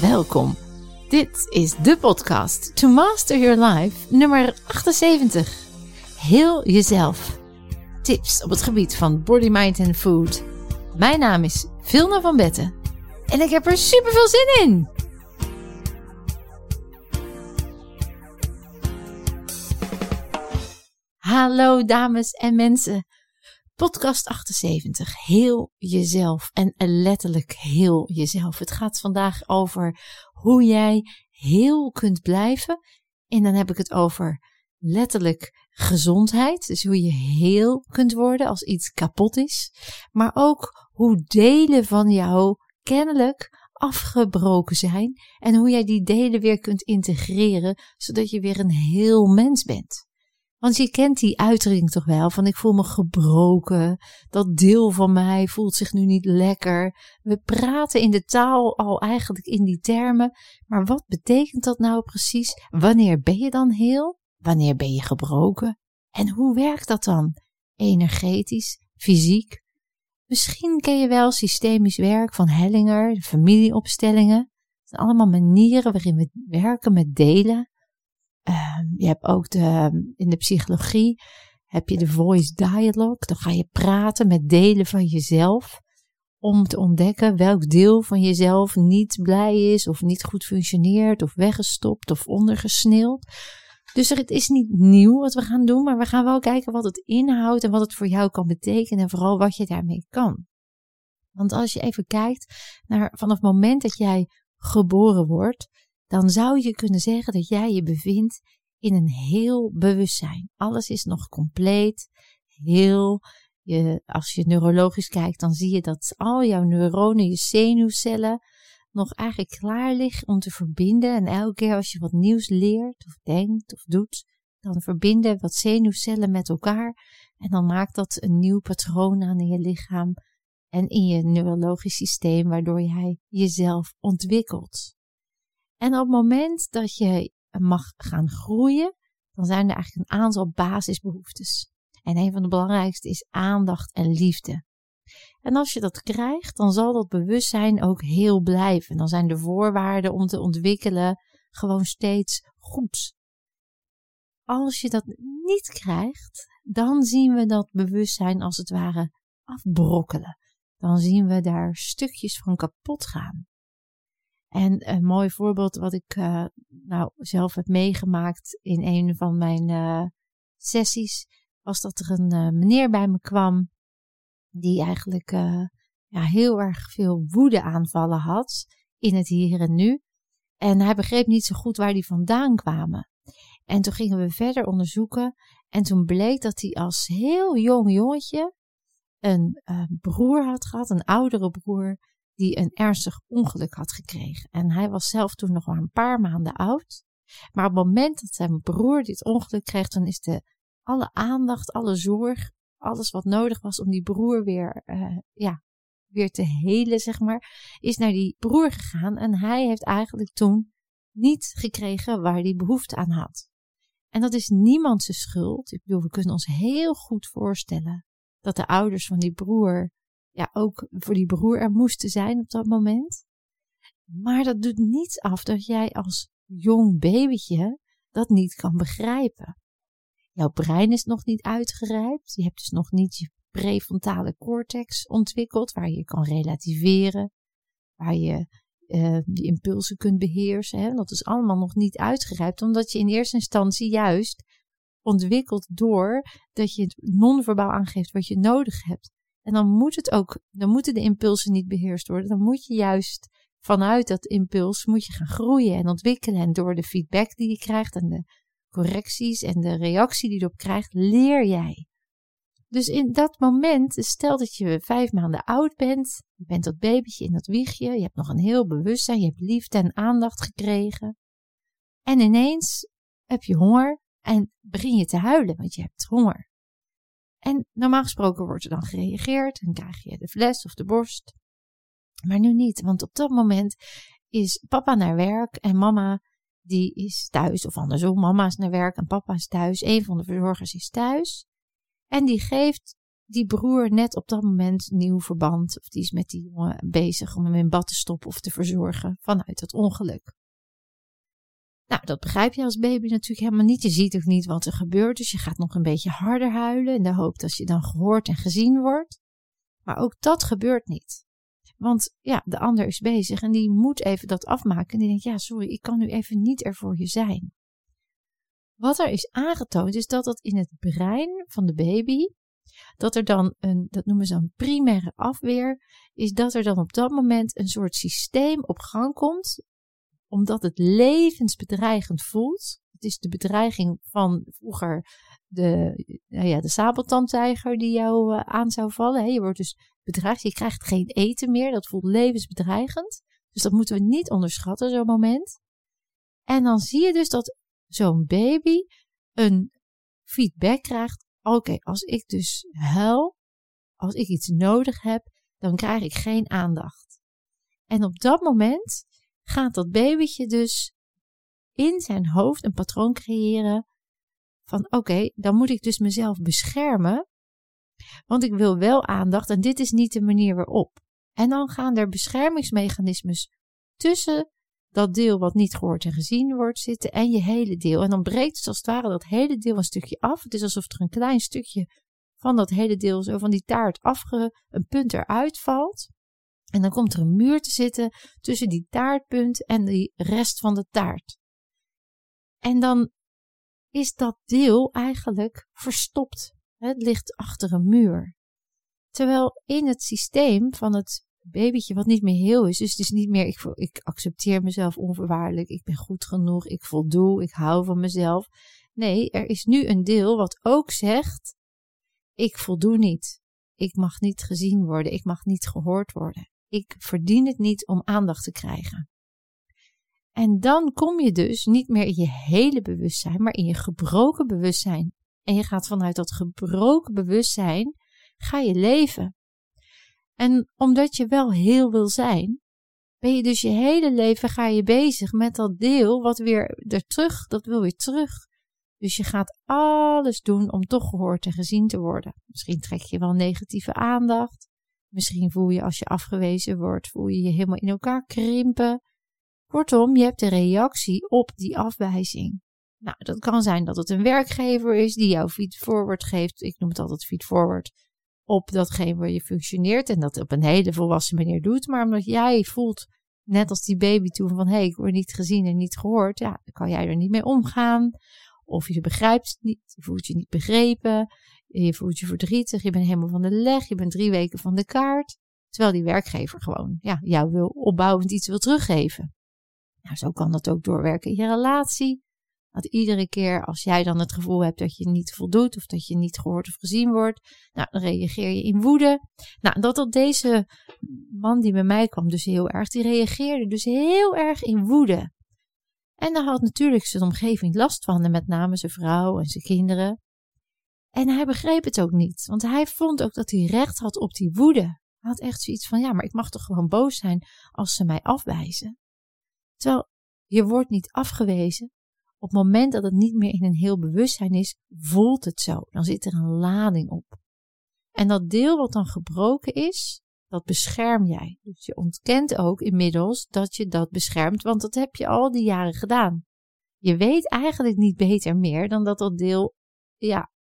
Welkom. Dit is de podcast To Master Your Life nummer 78. Heel jezelf. Tips op het gebied van body, mind en food. Mijn naam is Vilna van Betten en ik heb er super veel zin in. Hallo dames en mensen. Podcast 78. Heel jezelf. En letterlijk heel jezelf. Het gaat vandaag over hoe jij heel kunt blijven. En dan heb ik het over letterlijk gezondheid. Dus hoe je heel kunt worden als iets kapot is. Maar ook hoe delen van jou kennelijk afgebroken zijn. En hoe jij die delen weer kunt integreren. Zodat je weer een heel mens bent. Want je kent die uitdrukking toch wel van ik voel me gebroken. Dat deel van mij voelt zich nu niet lekker. We praten in de taal al eigenlijk in die termen. Maar wat betekent dat nou precies? Wanneer ben je dan heel? Wanneer ben je gebroken? En hoe werkt dat dan? Energetisch, fysiek? Misschien ken je wel systemisch werk van Hellinger, familieopstellingen. Het zijn allemaal manieren waarin we werken met delen. Ehm, je hebt ook de, in de psychologie heb je de voice dialogue. Dan ga je praten met delen van jezelf om te ontdekken welk deel van jezelf niet blij is of niet goed functioneert of weggestopt of ondergesneeuwd. Dus het is niet nieuw wat we gaan doen, maar we gaan wel kijken wat het inhoudt en wat het voor jou kan betekenen en vooral wat je daarmee kan. Want als je even kijkt naar vanaf het moment dat jij geboren wordt, dan zou je kunnen zeggen dat jij je bevindt in een heel bewustzijn. Alles is nog compleet, heel. Je, als je neurologisch kijkt, dan zie je dat al jouw neuronen, je zenuwcellen, nog eigenlijk klaar liggen om te verbinden. En elke keer als je wat nieuws leert, of denkt, of doet, dan verbinden wat zenuwcellen met elkaar. En dan maakt dat een nieuw patroon aan in je lichaam en in je neurologisch systeem, waardoor jij jezelf ontwikkelt. En op het moment dat je mag gaan groeien, dan zijn er eigenlijk een aantal basisbehoeftes. En een van de belangrijkste is aandacht en liefde. En als je dat krijgt, dan zal dat bewustzijn ook heel blijven. Dan zijn de voorwaarden om te ontwikkelen gewoon steeds goed. Als je dat niet krijgt, dan zien we dat bewustzijn als het ware afbrokkelen. Dan zien we daar stukjes van kapot gaan. En een mooi voorbeeld wat ik uh, nou zelf heb meegemaakt in een van mijn uh, sessies, was dat er een uh, meneer bij me kwam die eigenlijk ja, heel erg veel woedeaanvallen had in het hier en nu. En hij begreep niet zo goed waar die vandaan kwamen. En toen gingen we verder onderzoeken. En toen bleek dat hij als heel jong jongetje een broer had gehad, een oudere broer, die een ernstig ongeluk had gekregen. En hij was zelf toen nog maar een paar maanden oud. Maar op het moment dat zijn broer dit ongeluk kreeg, dan is de, alle aandacht, alle zorg, alles wat nodig was om die broer weer, uh, ja, weer te helen, zeg maar, is naar die broer gegaan. En hij heeft eigenlijk toen niet gekregen waar hij behoefte aan had. En dat is niemand zijn schuld. Ik bedoel, we kunnen ons heel goed voorstellen dat de ouders van die broer ja, ook voor die broer er moesten zijn op dat moment. Maar dat doet niets af dat jij als jong babytje dat niet kan begrijpen. Jouw brein is nog niet uitgerijpt. Je hebt dus nog niet je prefrontale cortex ontwikkeld, waar je kan relativeren, waar je die impulsen kunt beheersen. Hè? Dat is allemaal nog niet uitgerijpt, omdat je in eerste instantie juist ontwikkelt door dat je het non-verbaal aangeeft wat je nodig hebt. En dan moet het ook, dan moeten de impulsen niet beheerst worden. Dan moet je juist vanuit dat impuls moet je gaan groeien en ontwikkelen. En door de feedback die je krijgt en de correcties en de reactie die je erop krijgt, leer jij. Dus in dat moment, stel dat je vijf maanden oud bent, je bent dat babytje in dat wiegje, je hebt nog een heel bewustzijn, je hebt liefde en aandacht gekregen. En ineens heb je honger en begin je te huilen, want je hebt honger. En normaal gesproken wordt er dan gereageerd en krijg je de fles of de borst. Maar nu niet, want op dat moment is papa naar werk en mama die is thuis. Of andersom, mama is naar werk en papa is thuis. Een van de verzorgers is thuis. En die geeft die broer net op dat moment nieuw verband, of die is met die jongen bezig om hem in bad te stoppen of te verzorgen vanuit het ongeluk. Nou, dat begrijp je als baby natuurlijk helemaal niet. Je ziet ook niet wat er gebeurt, dus je gaat nog een beetje harder huilen in de hoop dat je dan gehoord en gezien wordt. Maar ook dat gebeurt niet. Want ja, de ander is bezig en die moet even dat afmaken. En die denkt, ja, sorry, ik kan nu even niet er voor je zijn. Wat er is aangetoond is dat dat in het brein van de baby, dat er dan een, dat noemen ze een primaire afweer, is dat er dan op dat moment een soort systeem op gang komt, omdat het levensbedreigend voelt. Het is de bedreiging van vroeger de, nou ja, de sabeltandtijger die jou uh, aan zou vallen. Je wordt dus bedreigd, je krijgt geen eten meer, dat voelt levensbedreigend. Dus dat moeten we niet onderschatten, zo'n moment. En dan zie je dus dat zo'n baby een feedback krijgt. Oké, als ik dus huil, als ik iets nodig heb, dan krijg ik geen aandacht. En op dat moment gaat dat babytje dus in zijn hoofd een patroon creëren van oké, dan moet ik dus mezelf beschermen, want ik wil wel aandacht en dit is niet de manier waarop. En dan gaan er beschermingsmechanismes tussen dat deel wat niet gehoord en gezien wordt zitten en je hele deel. En dan breekt het als het ware dat hele deel een stukje af. Het is alsof er een klein stukje van dat hele deel, zo van die taart, afge, een punt eruit valt. En dan komt er een muur te zitten tussen die taartpunt en die rest van de taart. En dan is dat deel eigenlijk verstopt. Het ligt achter een muur. Terwijl in het systeem van het babytje wat niet meer heel is. Dus het is niet meer, ik, ik accepteer mezelf onvoorwaardelijk, ik ben goed genoeg, ik voldoe, ik hou van mezelf. Nee, er is nu een deel wat ook zegt, ik voldoe niet. Ik mag niet gezien worden, ik mag niet gehoord worden. Ik verdien het niet om aandacht te krijgen. En dan kom je dus niet meer in je hele bewustzijn, maar in je gebroken bewustzijn. En je gaat vanuit dat gebroken bewustzijn, ga je leven. En omdat je wel heel wil zijn, ben je dus je hele leven ga je bezig met dat deel wat weer er terug, dat wil weer terug. Dus je gaat alles doen om toch gehoord en gezien te worden. Misschien trek je wel negatieve aandacht. Misschien voel je als je afgewezen wordt, voel je je helemaal in elkaar krimpen. Kortom, je hebt een reactie op die afwijzing. Nou, dat kan zijn dat het een werkgever is die jou feed forward geeft. Ik noem het altijd feed forward op datgene waar je functioneert en dat op een hele volwassen manier doet, maar omdat jij voelt, net als die baby toen, van hé, hey, ik word niet gezien en niet gehoord, ja, dan kan jij er niet mee omgaan. Of je begrijpt het niet, je voelt je niet begrepen, je voelt je verdrietig, je bent helemaal van de leg, je bent drie weken van de kaart. Terwijl die werkgever gewoon ja, jou wil opbouwend iets wil teruggeven. Nou, zo kan dat ook doorwerken in je relatie. Dat iedere keer als jij dan het gevoel hebt dat je niet voldoet of dat je niet gehoord of gezien wordt, nou, dan reageer je in woede. Nou, dat dat deze man die bij mij kwam dus heel erg, die reageerde dus heel erg in woede. En daar had natuurlijk zijn omgeving last van, en met name zijn vrouw en zijn kinderen. En hij begreep het ook niet, want hij vond ook dat hij recht had op die woede. Hij had echt zoiets van, ja, maar ik mag toch gewoon boos zijn als ze mij afwijzen. Terwijl je wordt niet afgewezen, op het moment dat het niet meer in een heel bewustzijn is, voelt het zo. Dan zit er een lading op. En dat deel wat dan gebroken is, dat bescherm jij. Dus je ontkent ook inmiddels dat je dat beschermt, want dat heb je al die jaren gedaan. Je weet eigenlijk niet beter meer dan dat dat deel, ja,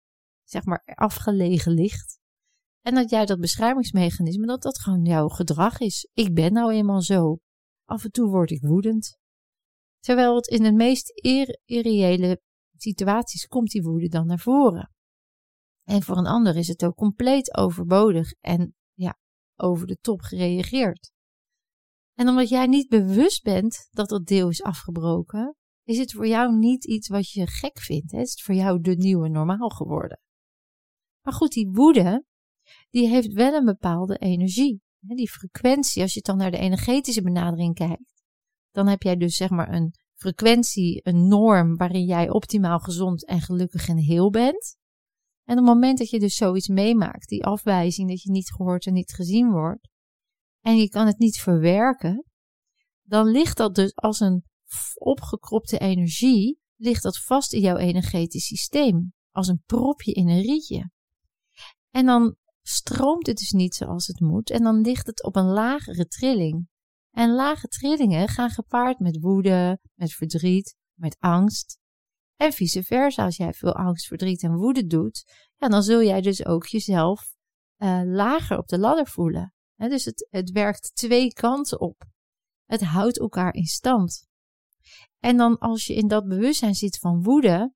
zeg maar, afgelegen ligt. En dat jij dat beschermingsmechanisme, dat dat gewoon jouw gedrag is. Ik ben nou eenmaal zo. Af en toe word ik woedend. Terwijl het in de meest irreële situaties komt die woede dan naar voren. En voor een ander is het ook compleet overbodig en ja, over de top gereageerd. En omdat jij niet bewust bent dat dat deel is afgebroken, is het voor jou niet iets wat je gek vindt. Hè? Is voor jou de nieuwe normaal geworden. Maar goed, die woede, die heeft wel een bepaalde energie. Die frequentie, als je dan naar de energetische benadering kijkt, dan heb jij dus zeg maar een frequentie, een norm waarin jij optimaal gezond en gelukkig en heel bent. En op het moment dat je dus zoiets meemaakt, die afwijzing dat je niet gehoord en niet gezien wordt, en je kan het niet verwerken, dan ligt dat dus als een opgekropte energie, ligt dat vast in jouw energetisch systeem, als een propje in een rietje. En dan stroomt het dus niet zoals het moet en dan ligt het op een lagere trilling. En lage trillingen gaan gepaard met woede, met verdriet, met angst. En vice versa, als jij veel angst, verdriet en woede doet, ja, dan zul jij dus ook jezelf uh, lager op de ladder voelen. dus het, het werkt twee kanten op. Het houdt elkaar in stand. En dan als je in dat bewustzijn zit van woede,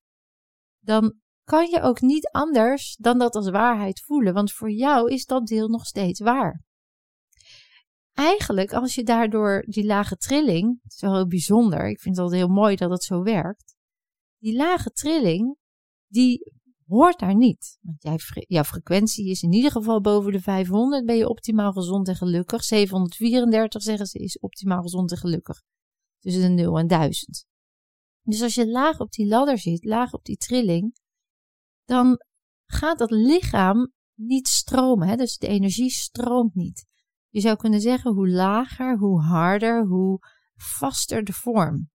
dan kan je ook niet anders dan dat als waarheid voelen, want voor jou is dat deel nog steeds waar. Eigenlijk, als je daardoor die lage trilling, het is wel heel bijzonder, ik vind het altijd heel mooi dat het zo werkt, die lage trilling, die hoort daar niet. Want jouw frequentie is in ieder geval boven de 500, ben je optimaal gezond en gelukkig. 734 zeggen ze is optimaal gezond en gelukkig. Tussen de 0 en 1000. Dus als je laag op die ladder zit, laag op die trilling, dan gaat dat lichaam niet stromen. Hè? Dus de energie stroomt niet. Je zou kunnen zeggen hoe lager, hoe harder, hoe vaster de vorm.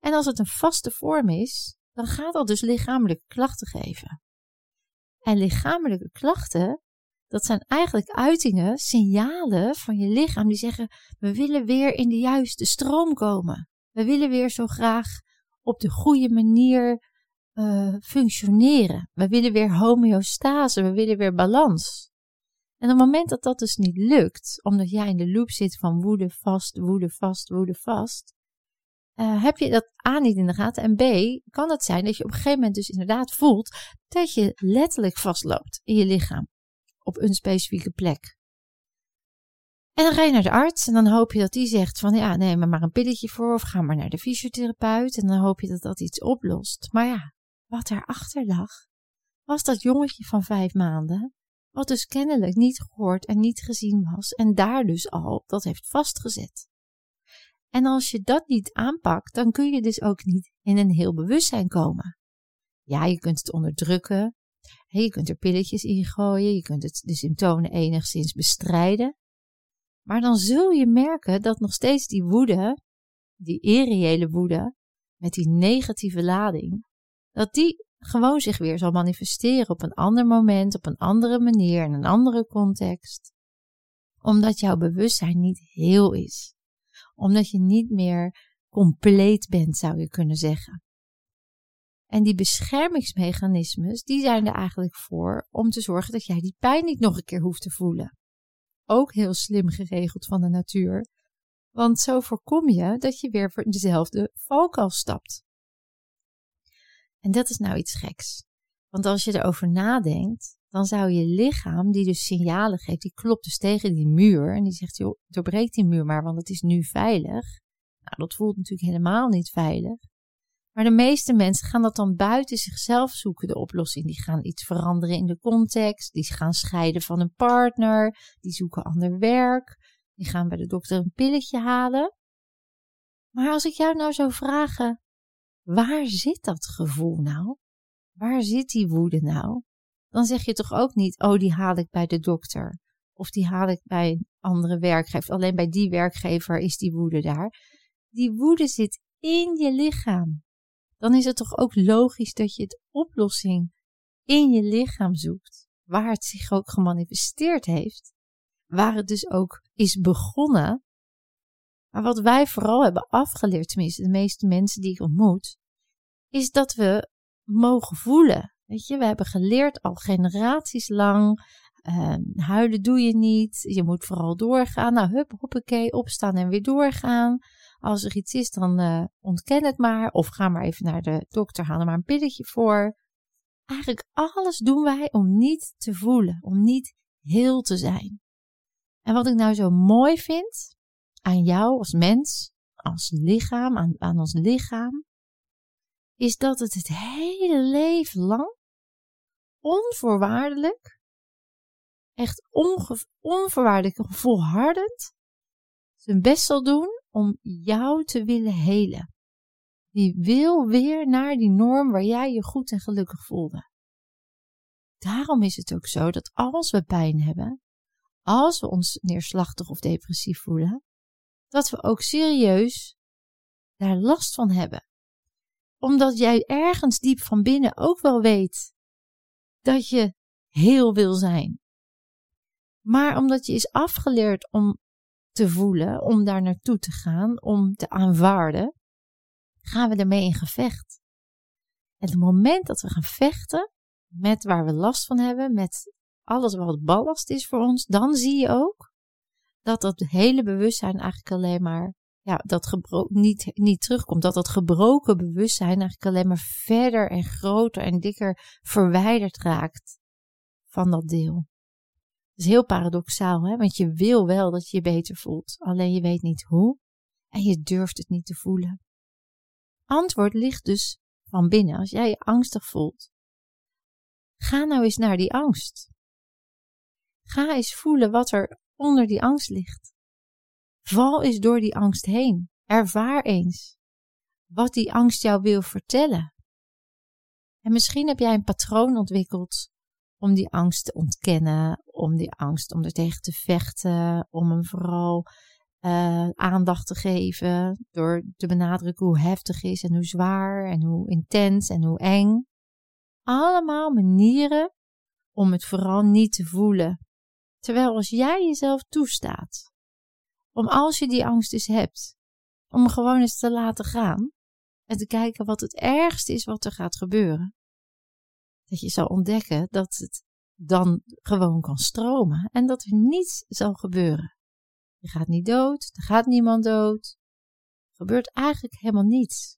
En als het een vaste vorm is, dan gaat dat dus lichamelijke klachten geven. En lichamelijke klachten, dat zijn eigenlijk uitingen, signalen van je lichaam die zeggen: we willen weer in de juiste stroom komen. We willen weer zo graag op de goede manier uh, functioneren. We willen weer homeostase, we willen weer balans. En op het moment dat dat dus niet lukt, omdat jij in de loop zit van woede vast, woede vast, woede vast, uh, heb je dat A niet in de gaten en B kan het zijn dat je op een gegeven moment dus inderdaad voelt dat je letterlijk vastloopt in je lichaam op een specifieke plek. En dan ga je naar de arts en dan hoop je dat die zegt van ja, neem maar maar een pilletje voor of ga maar naar de fysiotherapeut en dan hoop je dat dat iets oplost. Maar ja, wat daarachter lag, was dat jongetje van vijf maanden, wat dus kennelijk niet gehoord en niet gezien was en daar dus al dat heeft vastgezet. En als je dat niet aanpakt, dan kun je dus ook niet in een heel bewustzijn komen. Ja, je kunt het onderdrukken, je kunt er pilletjes in gooien, je kunt het, de symptomen enigszins bestrijden. Maar dan zul je merken dat nog steeds die woede, die irreële woede, met die negatieve lading, dat die gewoon zich weer zal manifesteren op een ander moment, op een andere manier, in een andere context. Omdat jouw bewustzijn niet heel is. Omdat je niet meer compleet bent, zou je kunnen zeggen. En die beschermingsmechanismes, die zijn er eigenlijk voor om te zorgen dat jij die pijn niet nog een keer hoeft te voelen. Ook heel slim geregeld van de natuur. Want zo voorkom je dat je weer voor dezelfde valkuil stapt. En dat is nou iets geks. Want als je erover nadenkt, dan zou je lichaam, die dus signalen geeft, die klopt dus tegen die muur. En die zegt, joh, doorbreek die muur maar, want het is nu veilig. Nou, dat voelt natuurlijk helemaal niet veilig. Maar de meeste mensen gaan dat dan buiten zichzelf zoeken, de oplossing. Die gaan iets veranderen in de context, die gaan scheiden van een partner, die zoeken ander werk, die gaan bij de dokter een pilletje halen. Maar als ik jou nou zou vragen, waar zit dat gevoel nou? Waar zit die woede nou? Dan zeg je toch ook niet, oh, die haal ik bij de dokter. Of die haal ik bij een andere werkgever. Alleen bij die werkgever is die woede daar. Die woede zit in je lichaam. Dan is het toch ook logisch dat je het oplossing in je lichaam zoekt. Waar het zich ook gemanifesteerd heeft. Waar het dus ook is begonnen maar wat wij vooral hebben afgeleerd, tenminste de meeste mensen die ik ontmoet, is dat we mogen voelen. Weet je, we hebben geleerd al generaties lang. Uh, huilen doe je niet. Je moet vooral doorgaan. Nou, hup, hoppakee, opstaan en weer doorgaan. Als er iets is, dan uh, ontken het maar. Of ga maar even naar de dokter, haal er maar een pilletje voor. Eigenlijk alles doen wij om niet te voelen, om niet heel te zijn. En wat ik nou zo mooi vind, aan jou als mens, als lichaam, aan, ons lichaam, is dat het het hele leven lang onvoorwaardelijk, echt onvoorwaardelijk volhardend zijn best zal doen om jou te willen helen. Die wil weer naar die norm waar jij je goed en gelukkig voelde. Daarom is het ook zo dat als we pijn hebben, als we ons neerslachtig of depressief voelen, dat we ook serieus daar last van hebben. Omdat jij ergens diep van binnen ook wel weet dat je heel wil zijn. Maar omdat je is afgeleerd om te voelen, om daar naartoe te gaan, om te aanvaarden, gaan we ermee in gevecht. En het moment dat we gaan vechten met waar we last van hebben, met alles wat ballast is voor ons, dan zie je ook dat dat hele bewustzijn eigenlijk alleen maar ja, dat niet, niet terugkomt. Dat dat gebroken bewustzijn eigenlijk alleen maar verder en groter en dikker verwijderd raakt van dat deel. Dat is heel paradoxaal, hè? want je wil wel dat je je beter voelt, alleen je weet niet hoe en je durft het niet te voelen. Antwoord ligt dus van binnen. Als jij je angstig voelt, ga nou eens naar die angst. Ga eens voelen wat er onder die angst ligt. Val eens door die angst heen. Ervaar eens wat die angst jou wil vertellen. En misschien heb jij een patroon ontwikkeld om die angst te ontkennen, om die angst om er tegen te vechten, om hem vooral uh, aandacht te geven door te benadrukken hoe heftig is en hoe zwaar en hoe intens en hoe eng. Allemaal manieren om het vooral niet te voelen. Terwijl als jij jezelf toestaat om als je die angst dus hebt, om gewoon eens te laten gaan en te kijken wat het ergste is wat er gaat gebeuren. Dat je zal ontdekken dat het dan gewoon kan stromen en dat er niets zal gebeuren. Je gaat niet dood, er gaat niemand dood. Er gebeurt eigenlijk helemaal niets.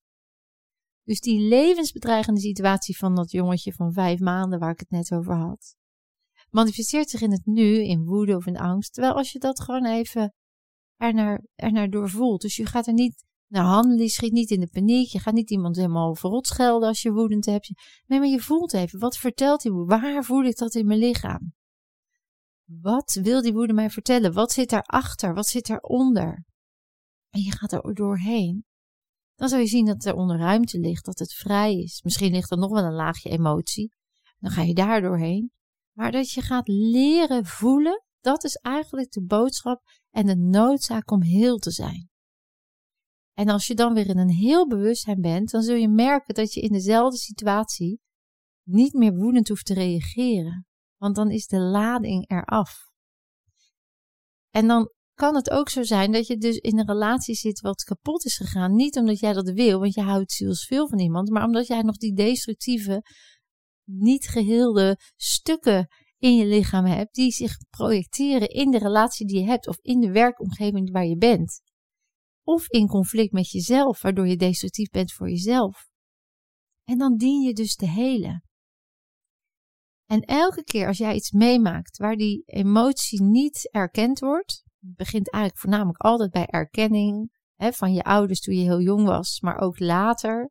Dus die levensbedreigende situatie van dat jongetje van vijf maanden waar ik het net over had, manifesteert zich in het nu, in woede of in angst. Terwijl als je dat gewoon even ernaar, ernaar doorvoelt. Dus je gaat er niet naar handelen, je schiet niet in de paniek. Je gaat niet iemand helemaal verrot schelden als je woedend hebt. Nee, maar je voelt even, wat vertelt die woede? Waar voel ik dat in mijn lichaam? Wat wil die woede mij vertellen? Wat zit daarachter? Wat zit daaronder? En je gaat er doorheen. Dan zou je zien dat er onder ruimte ligt, dat het vrij is. Misschien ligt er nog wel een laagje emotie. Dan ga je daar doorheen. Maar dat je gaat leren voelen, dat is eigenlijk de boodschap en de noodzaak om heel te zijn. En als je dan weer in een heel bewustzijn bent, dan zul je merken dat je in dezelfde situatie niet meer woedend hoeft te reageren. Want dan is de lading eraf. En dan kan het ook zo zijn dat je dus in een relatie zit wat kapot is gegaan. Niet omdat jij dat wil, want je houdt zielsveel van iemand, maar omdat jij nog die destructieve, niet geheelde stukken in je lichaam hebt, die zich projecteren in de relatie die je hebt of in de werkomgeving waar je bent. Of in conflict met jezelf, waardoor je destructief bent voor jezelf. En dan dien je dus te helen. En elke keer als jij iets meemaakt waar die emotie niet erkend wordt, begint eigenlijk voornamelijk altijd bij erkenning hè, van je ouders toen je heel jong was, maar ook later,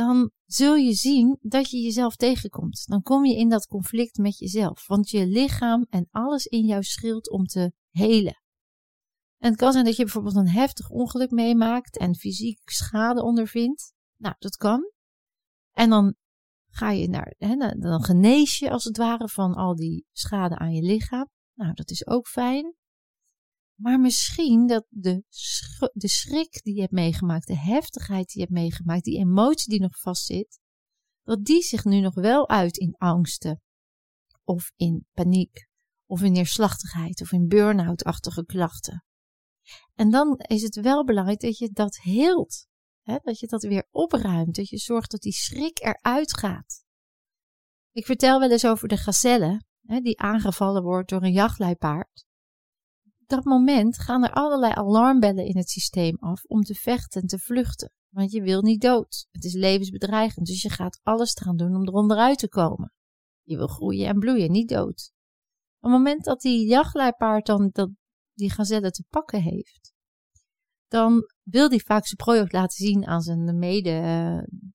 dan zul je zien dat je jezelf tegenkomt. Dan kom je in dat conflict met jezelf, want je lichaam en alles in jou schreeuwt om te helen. En het kan zijn dat je bijvoorbeeld een heftig ongeluk meemaakt en fysiek schade ondervindt. Nou, dat kan. En dan ga je naar, hè, dan genees je als het ware van al die schade aan je lichaam. Nou, dat is ook fijn. Maar misschien dat de, de schrik die je hebt meegemaakt, de heftigheid die je hebt meegemaakt, die emotie die nog vastzit, dat die zich nu nog wel uit in angsten of in paniek of in neerslachtigheid of in burn-out-achtige klachten. En dan is het wel belangrijk dat je dat heelt. Hè? Dat je dat weer opruimt. Dat je zorgt dat die schrik eruit gaat. Ik vertel wel eens over de gazelle, hè, die aangevallen wordt door een jachtleipaard dat moment gaan er allerlei alarmbellen in het systeem af om te vechten en te vluchten. Want je wil niet dood. Het is levensbedreigend, dus je gaat alles eraan doen om eronderuit te komen. Je wil groeien en bloeien, niet dood. Op het moment dat die jachtluipaard dan dat, die gazelle te pakken heeft, dan wil die vaak zijn prooi ook laten zien aan zijn mede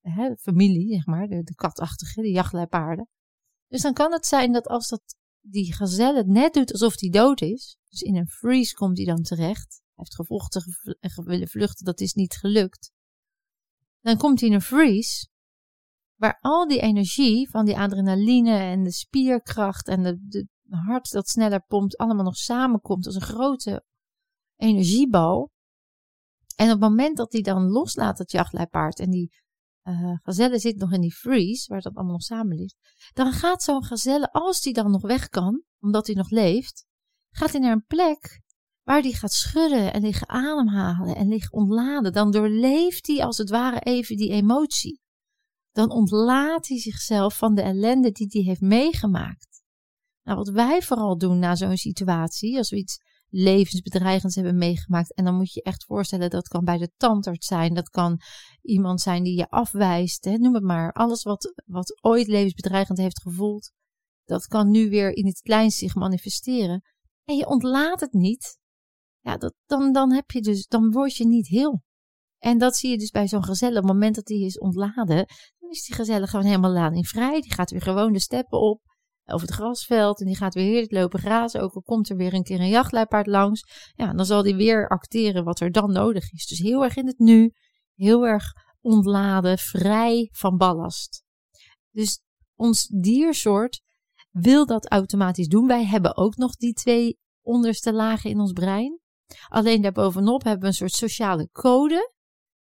uh, familie, zeg maar, de, de katachtige, de jachtluipaarden. Dus dan kan het zijn dat als dat die gazelle net doet alsof hij dood is. Dus in een freeze komt hij dan terecht. Hij heeft gevochten en willen vluchten, dat is niet gelukt. Dan komt hij in een freeze, waar al die energie van die adrenaline en de spierkracht en de hart dat sneller pompt, allemaal nog samenkomt als een grote energiebal. En op het moment dat hij dan loslaat, het jachtleipaard, en die uh, gazelle zit nog in die freeze, waar dat allemaal nog samen ligt. Dan gaat zo'n gazelle, als die dan nog weg kan, omdat hij nog leeft, gaat hij naar een plek waar hij gaat schudden en liggen ademhalen en liggen ontladen. Dan doorleeft hij als het ware even die emotie. Dan ontlaat hij zichzelf van de ellende die hij heeft meegemaakt. Nou, wat wij vooral doen na zo'n situatie, als we iets levensbedreigends hebben meegemaakt. En dan moet je echt voorstellen, dat kan bij de tandarts zijn, dat kan iemand zijn die je afwijst, hè, noem het maar. Alles wat, wat ooit levensbedreigend heeft gevoeld, dat kan nu weer in het kleinst zich manifesteren. En je ontlaat het niet. Ja, dan, dan heb je dus, dan word je niet heel. En dat zie je dus bij zo'n gezellig. Op het moment dat hij is ontladen, dan is die gezellig gewoon helemaal ladingvrij. Die gaat weer gewoon de steppen op over het grasveld en die gaat weer heerlijk lopen grazen. Ook al komt er weer een keer een jachtluipaard langs, ja, dan zal die weer acteren wat er dan nodig is. Dus heel erg in het nu, heel erg ontladen, vrij van ballast. Dus ons diersoort wil dat automatisch doen. Wij hebben ook nog die twee onderste lagen in ons brein. Alleen daarbovenop hebben we een soort sociale code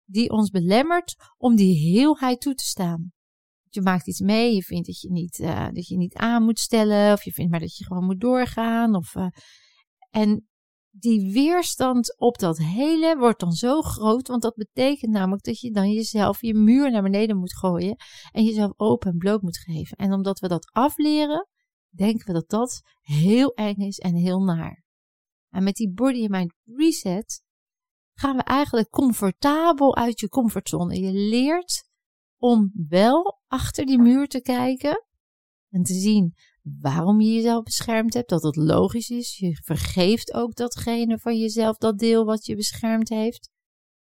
die ons belemmert om die heelheid toe te staan je maakt iets mee, je vindt dat je niet, uh, dat je niet aan moet stellen, of je vindt maar dat je gewoon moet doorgaan. Of, uh, en die weerstand op dat hele wordt dan zo groot, want dat betekent namelijk dat je dan jezelf je muur naar beneden moet gooien en jezelf open en bloot moet geven. En omdat we dat afleren, denken we dat dat heel eng is en heel naar. En met die body and mind reset gaan we eigenlijk comfortabel uit je comfortzone. Je leert om wel achter die muur te kijken en te zien waarom je jezelf beschermd hebt, dat het logisch is. Je vergeeft ook datgene van jezelf, dat deel wat je beschermd heeft.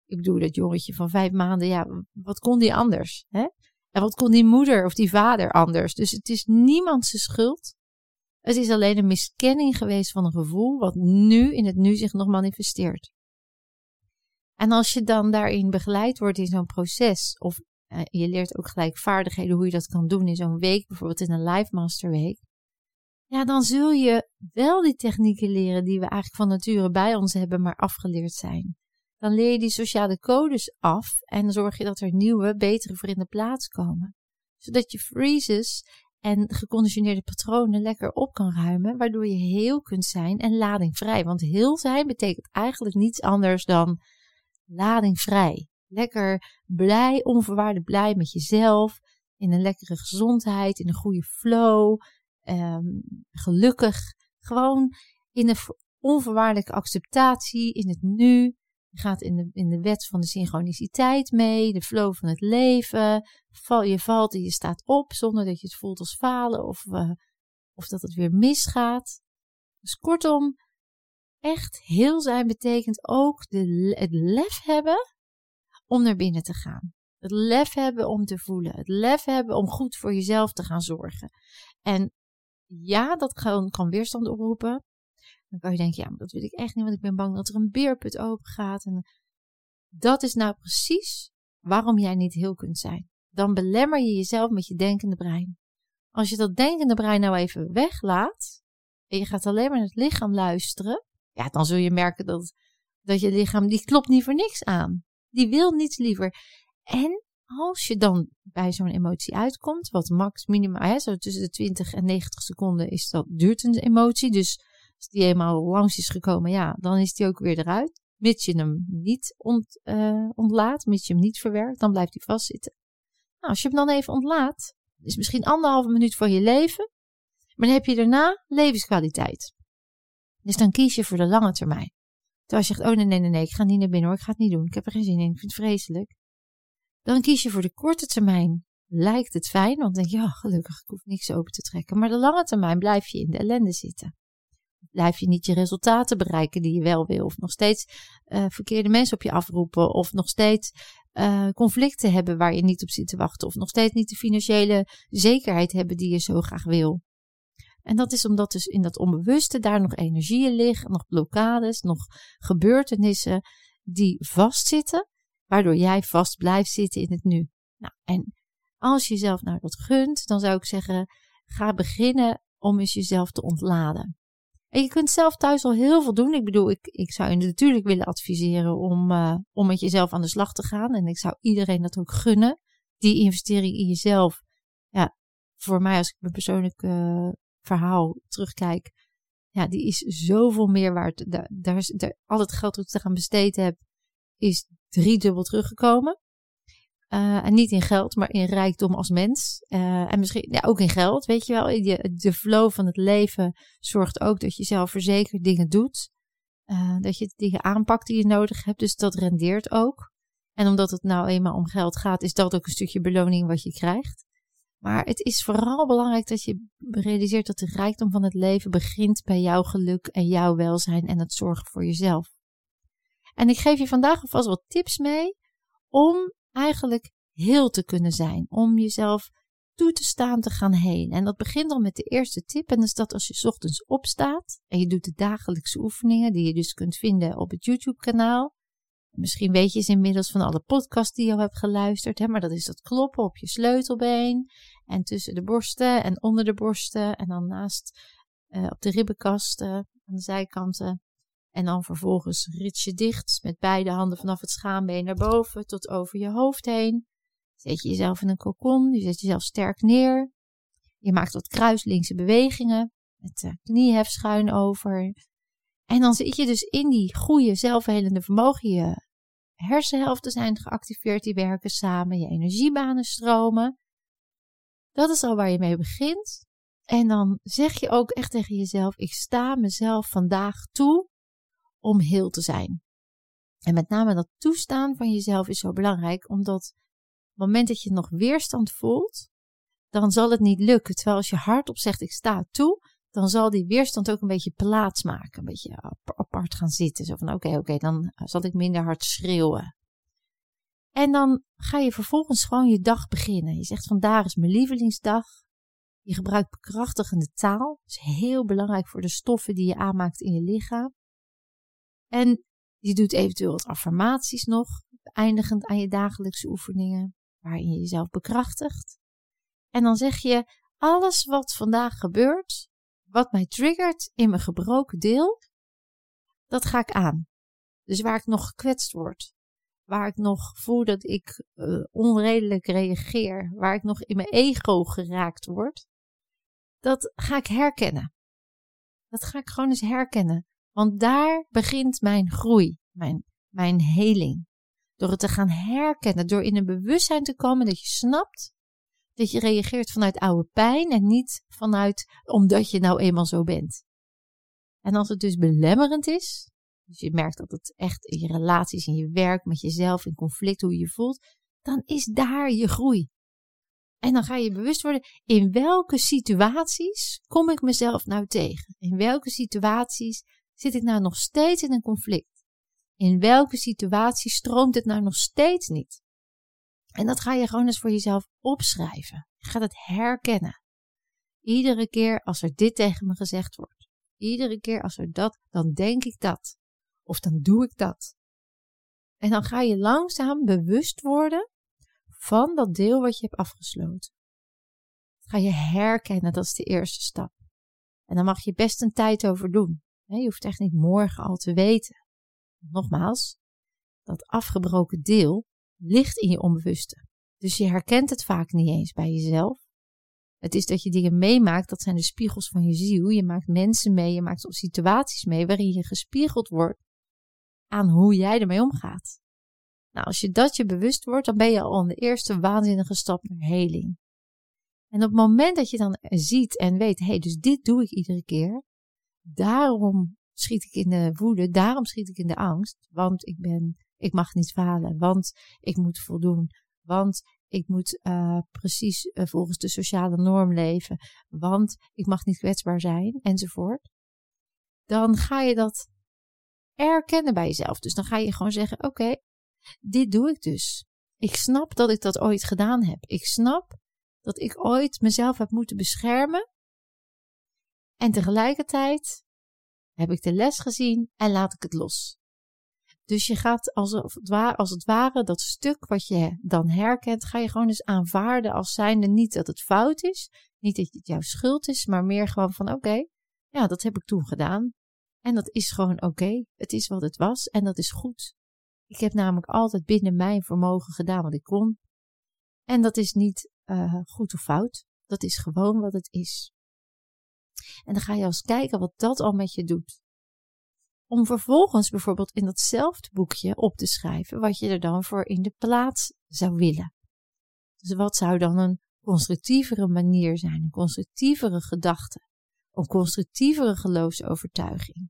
Ik bedoel, dat jongetje van vijf maanden, ja, wat kon die anders? Hè? En wat kon die moeder of die vader anders? Dus het is niemand zijn schuld. Het is alleen een miskenning geweest van een gevoel wat nu in het nu zich nog manifesteert. En als je dan daarin begeleid wordt in zo'n proces, of uh, je leert ook gelijk vaardigheden hoe je dat kan doen in zo'n week, bijvoorbeeld in een Live Master Week. Ja, dan zul je wel die technieken leren die we eigenlijk van nature bij ons hebben, maar afgeleerd zijn. Dan leer je die sociale codes af en zorg je dat er nieuwe, betere voor in de plaats komen. Zodat je freezes en geconditioneerde patronen lekker op kan ruimen, waardoor je heel kunt zijn en ladingvrij. Want heel zijn betekent eigenlijk niets anders dan ladingvrij. Lekker blij, onverwaarde blij met jezelf. In een lekkere gezondheid, in een goede flow. Um, gelukkig. Gewoon in een onvoorwaardelijke acceptatie in het nu. Je gaat in de, in de wet van de synchroniciteit mee, de flow van het leven. Val, je valt en je staat op zonder dat je het voelt als falen of, uh, of dat het weer misgaat. Dus kortom, echt heel zijn betekent ook de, het lef hebben om naar binnen te gaan. Het lef hebben om te voelen. Het lef hebben om goed voor jezelf te gaan zorgen. En ja, dat kan weerstand oproepen. Dan kan je denken, ja, maar dat wil ik echt niet, want ik ben bang dat er een beerput open gaat. En dat is nou precies waarom jij niet heel kunt zijn. Dan belemmer je jezelf met je denkende brein. Als je dat denkende brein nou even weglaat en je gaat alleen maar naar het lichaam luisteren, ja, dan zul je merken dat, dat je lichaam, die klopt niet voor niks aan. Die wil niets liever. En als je dan bij zo'n emotie uitkomt, wat max minimaal, hè, zo tussen de 20 en 90 seconden is dat, duurt een emotie. Dus als die eenmaal langs is gekomen, ja, dan is die ook weer eruit. Mits je hem niet ont, uh, ontlaat, mits je hem niet verwerkt, dan blijft hij vastzitten. Nou, als je hem dan even ontlaat, is misschien anderhalve minuut van je leven, maar dan heb je daarna levenskwaliteit. Dus dan kies je voor de lange termijn. Terwijl je zegt, oh nee, nee, nee, nee, ik ga niet naar binnen hoor, ik ga het niet doen. Ik heb er geen zin in, ik vind het vreselijk. Dan kies je voor de korte termijn. Lijkt het fijn, want dan denk je, ja, gelukkig, ik hoef niks open te trekken. Maar de lange termijn blijf je in de ellende zitten. Blijf je niet je resultaten bereiken die je wel wil. Of nog steeds uh, verkeerde mensen op je afroepen. Of nog steeds uh, conflicten hebben waar je niet op zit te wachten. Of nog steeds niet de financiële zekerheid hebben die je zo graag wil. En dat is omdat dus in dat onbewuste daar nog energieën liggen, nog blokkades, nog gebeurtenissen die vastzitten, waardoor jij vast blijft zitten in het nu. Nou, en als je jezelf nou dat gunt, dan zou ik zeggen, ga beginnen om eens jezelf te ontladen. En je kunt zelf thuis al heel veel doen. Ik bedoel, ik, ik zou je natuurlijk willen adviseren om, uh, om met jezelf aan de slag te gaan. En ik zou iedereen dat ook gunnen. Die investering in jezelf. Ja, voor mij als ik mijn persoonlijke verhaal terugkijk, ja, die is zoveel meer waard. Daar, daar daar, al het geld dat ik eraan besteed heb, is driedubbel teruggekomen. Uh, en niet in geld, maar in rijkdom als mens. Uh, en misschien ja, ook in geld, weet je wel. De, flow van het leven zorgt ook dat je zelfverzekerd dingen doet. Uh, dat je dingen aanpakt die je nodig hebt. Dus dat rendeert ook. En omdat het nou eenmaal om geld gaat, is dat ook een stukje beloning wat je krijgt. Maar het is vooral belangrijk dat je realiseert dat de rijkdom van het leven begint bij jouw geluk en jouw welzijn en het zorgen voor jezelf. En ik geef je vandaag alvast wat tips mee om eigenlijk heel te kunnen zijn. Om jezelf toe te staan te gaan heen. En dat begint al met de eerste tip. En dat is dat als je ochtends opstaat en je doet de dagelijkse oefeningen, die je dus kunt vinden op het YouTube-kanaal. Misschien weet je ze inmiddels van alle podcasts die je al hebt geluisterd, hè, maar dat is dat kloppen op je sleutelbeen en tussen de borsten en onder de borsten en dan naast uh, op de ribbenkasten aan de zijkanten. En dan vervolgens rits je dicht met beide handen vanaf het schaambeen naar boven tot over je hoofd heen. Zet je jezelf in een kokon, je zet jezelf sterk neer. Je maakt wat kruislinkse bewegingen met kniehef schuin over. En dan zit je dus in die goede zelfhelende vermogen. Je hersenhelften zijn geactiveerd, die werken samen, je energiebanen stromen. Dat is al waar je mee begint. En dan zeg je ook echt tegen jezelf: ik sta mezelf vandaag toe om heel te zijn. En met name dat toestaan van jezelf is zo belangrijk, omdat op het moment dat je nog weerstand voelt, dan zal het niet lukken. Terwijl als je hardop zegt ik sta toe, dan zal die weerstand ook een beetje plaats maken, een beetje apart gaan zitten. Zo van oké, oké, dan zal ik minder hard schreeuwen. En dan ga je vervolgens gewoon je dag beginnen. Je zegt vandaag is mijn lievelingsdag. Je gebruikt bekrachtigende taal. Dat is heel belangrijk voor de stoffen die je aanmaakt in je lichaam. En je doet eventueel wat affirmaties nog, eindigend aan je dagelijkse oefeningen, waarin je jezelf bekrachtigt. En dan zeg je, alles wat vandaag gebeurt, wat mij triggert in mijn gebroken deel, dat ga ik aan. Dus waar ik nog gekwetst word, waar ik nog voel dat ik uh, onredelijk reageer, waar ik nog in mijn ego geraakt word, dat ga ik herkennen. Dat ga ik gewoon eens herkennen. Want daar begint mijn groei, mijn, mijn heling. Door het te gaan herkennen, door in een bewustzijn te komen dat je snapt dat je reageert vanuit oude pijn en niet vanuit omdat je nou eenmaal zo bent. En als het dus belemmerend is, dus je merkt dat het echt in je relaties, in je werk, met jezelf, in conflict, hoe je je voelt, dan is daar je groei. En dan ga je bewust worden, in welke situaties kom ik mezelf nou tegen? In welke situaties zit ik nou nog steeds in een conflict? In welke situatie stroomt het nou nog steeds niet? En dat ga je gewoon eens voor jezelf opschrijven. Je gaat het herkennen. Iedere keer als er dit tegen me gezegd wordt, iedere keer als er dat, dan denk ik dat. Of dan doe ik dat. En dan ga je langzaam bewust worden van dat deel wat je hebt afgesloten. ga je herkennen, dat is de eerste stap. En dan mag je best een tijd over doen. Je hoeft echt niet morgen al te weten. Nogmaals, dat afgebroken deel ligt in je onbewuste. Dus je herkent het vaak niet eens bij jezelf. Het is dat je dingen meemaakt, dat zijn de spiegels van je ziel. Je maakt mensen mee, je maakt situaties mee waarin je gespiegeld wordt aan hoe jij ermee omgaat. Nou, als je dat je bewust wordt, dan ben je al aan de eerste waanzinnige stap naar heling. En op het moment dat je dan ziet en weet, hé, hey, dus dit doe ik iedere keer, daarom schiet ik in de woede, daarom schiet ik in de angst, want ik ben, ik mag niet falen, want ik moet voldoen, want ik moet uh, precies uh, volgens de sociale norm leven, want ik mag niet kwetsbaar zijn, enzovoort. Dan ga je dat erkennen bij jezelf. Dus dan ga je gewoon zeggen: Oké, dit doe ik dus. Ik snap dat ik dat ooit gedaan heb. Ik snap dat ik ooit mezelf heb moeten beschermen en tegelijkertijd heb ik de les gezien en laat ik het los. Dus je gaat als het, ware, als het ware dat stuk wat je dan herkent, ga je gewoon eens aanvaarden als zijnde niet dat het fout is, niet dat het jouw schuld is, maar meer gewoon van oké, ja, dat heb ik toen gedaan. En dat is gewoon oké. Het is wat het was en dat is goed. Ik heb namelijk altijd binnen mijn vermogen gedaan wat ik kon. En dat is niet uh, goed of fout. Dat is gewoon wat het is. En dan ga je eens kijken wat dat al met je doet. Om vervolgens bijvoorbeeld in datzelfde boekje op te schrijven wat je er dan voor in de plaats zou willen. Dus wat zou dan een constructievere manier zijn, een constructievere gedachte, een constructievere geloofsovertuiging.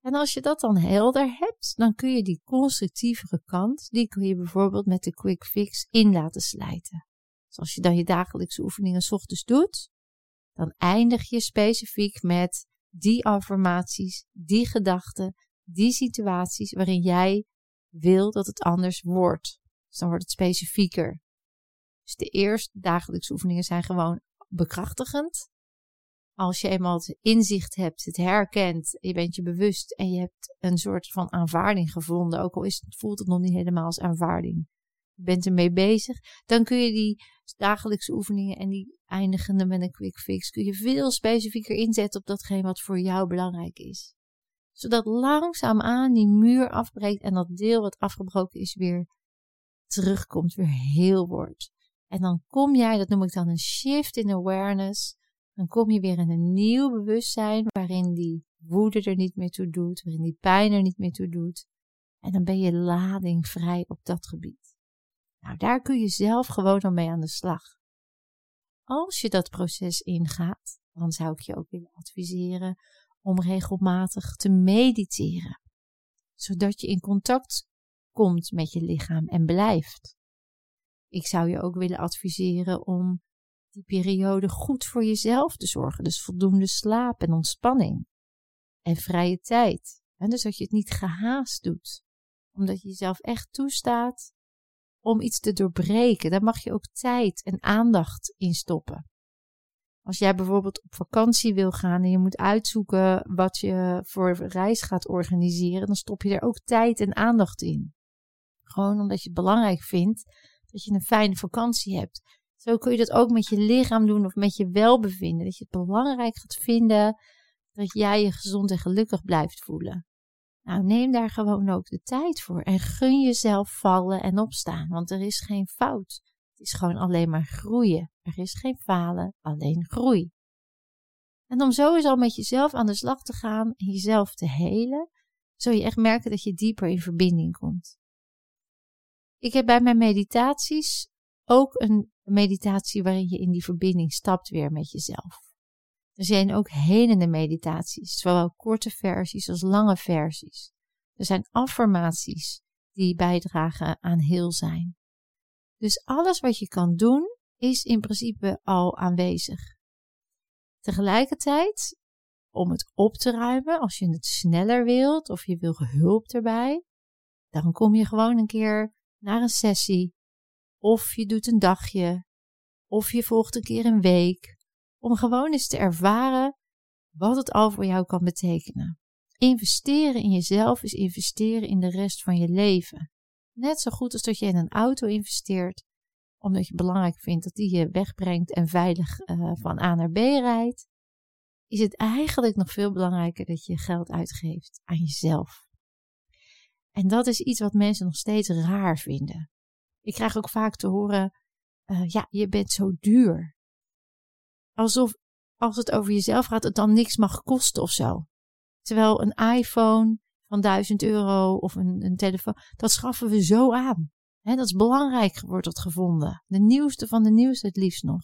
En als je dat dan helder hebt, dan kun je die constructievere kant, die kun je bijvoorbeeld met de quick fix in laten slijten. Dus als je dan je dagelijkse oefeningen s ochtends doet, dan eindig je specifiek met die affirmaties, die gedachten, die situaties waarin jij wil dat het anders wordt. Dus dan wordt het specifieker. Dus de eerste dagelijkse oefeningen zijn gewoon bekrachtigend. Als je eenmaal het inzicht hebt, het herkent, je bent je bewust en je hebt een soort van aanvaarding gevonden, ook al is het, voelt het nog niet helemaal als aanvaarding. Je bent ermee bezig, dan kun je die dagelijkse oefeningen en die eindigende met een quick fix, kun je veel specifieker inzetten op datgene wat voor jou belangrijk is. Zodat langzaamaan die muur afbreekt en dat deel wat afgebroken is weer terugkomt, weer heel wordt. En dan kom jij, dat noem ik dan een shift in awareness, dan kom je weer in een nieuw bewustzijn waarin die woede er niet meer toe doet, waarin die pijn er niet meer toe doet. En dan ben je ladingvrij op dat gebied. Nou, daar kun je zelf gewoon al mee aan de slag. Als je dat proces ingaat, dan zou ik je ook willen adviseren om regelmatig te mediteren, zodat je in contact komt met je lichaam en blijft. Ik zou je ook willen adviseren om die periode goed voor jezelf te zorgen. Dus voldoende slaap en ontspanning. En vrije tijd. En dus dat je het niet gehaast doet. Omdat je jezelf echt toestaat om iets te doorbreken. Daar mag je ook tijd en aandacht in stoppen. Als jij bijvoorbeeld op vakantie wil gaan en je moet uitzoeken wat je voor reis gaat organiseren, dan stop je er ook tijd en aandacht in. Gewoon omdat je het belangrijk vindt dat je een fijne vakantie hebt. Zo kun je dat ook met je lichaam doen of met je welbevinden. Dat je het belangrijk gaat vinden dat jij je gezond en gelukkig blijft voelen. Nou, neem daar gewoon ook de tijd voor en gun jezelf vallen en opstaan, want er is geen fout. Het is gewoon alleen maar groeien. Er is geen falen, alleen groei. En om zo eens al met jezelf aan de slag te gaan en jezelf te helen, zul je echt merken dat je dieper in verbinding komt. Ik heb bij mijn meditaties ook een meditatie waarin je in die verbinding stapt weer met jezelf. Er zijn ook helende meditaties, zowel korte versies als lange versies. Er zijn affirmaties die bijdragen aan heel zijn. Dus alles wat je kan doen is in principe al aanwezig. Tegelijkertijd, om het op te ruimen, als je het sneller wilt of je wil hulp erbij, dan kom je gewoon een keer naar een sessie. Of je doet een dagje. Of je volgt een keer een week. Om gewoon eens te ervaren wat het al voor jou kan betekenen. Investeren in jezelf is investeren in de rest van je leven. Net zo goed als dat je in een auto investeert, omdat je belangrijk vindt dat die je wegbrengt en veilig uh, van A naar B rijdt, is het eigenlijk nog veel belangrijker dat je geld uitgeeft aan jezelf. En dat is iets wat mensen nog steeds raar vinden. Ik krijg ook vaak te horen: uh, ja, je bent zo duur. Alsof als het over jezelf gaat, het dan niks mag kosten of zo. Terwijl een iPhone van 1000 euro of een, een telefoon, dat schaffen we zo aan. Dat is belangrijk, wordt dat gevonden. De nieuwste van de nieuwste het liefst nog.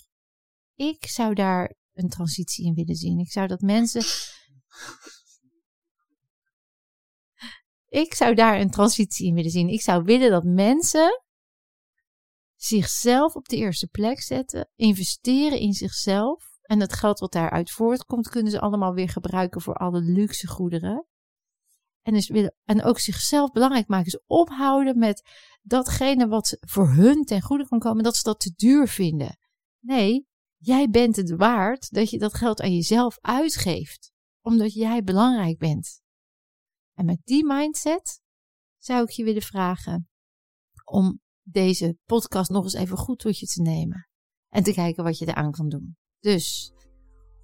Ik zou daar een transitie in willen zien. Ik zou dat mensen Ik zou daar een transitie in willen zien. Ik zou willen dat mensen zichzelf op de eerste plek zetten, investeren in zichzelf. En het geld wat daaruit voortkomt, kunnen ze allemaal weer gebruiken voor alle luxe goederen. En, dus willen, en ook zichzelf belangrijk maken. Dus ophouden met datgene wat voor hun ten goede kan komen, dat ze dat te duur vinden. Nee, jij bent het waard dat je dat geld aan jezelf uitgeeft. Omdat jij belangrijk bent. En met die mindset zou ik je willen vragen om deze podcast nog eens even goed tot je te nemen. En te kijken wat je eraan kan doen. Dus,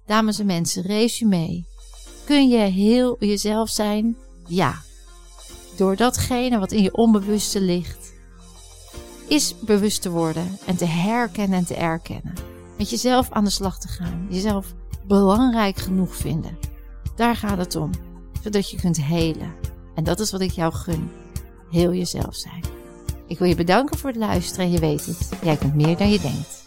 dames en mensen, resume. Kun je heel jezelf zijn? Ja. Door datgene wat in je onbewuste ligt, is bewust te worden en te herkennen en te erkennen. Met jezelf aan de slag te gaan. Jezelf belangrijk genoeg vinden. Daar gaat het om, zodat je kunt helen. En dat is wat ik jou gun. Heel jezelf zijn. Ik wil je bedanken voor het luisteren en je weet het, jij kunt meer dan je denkt.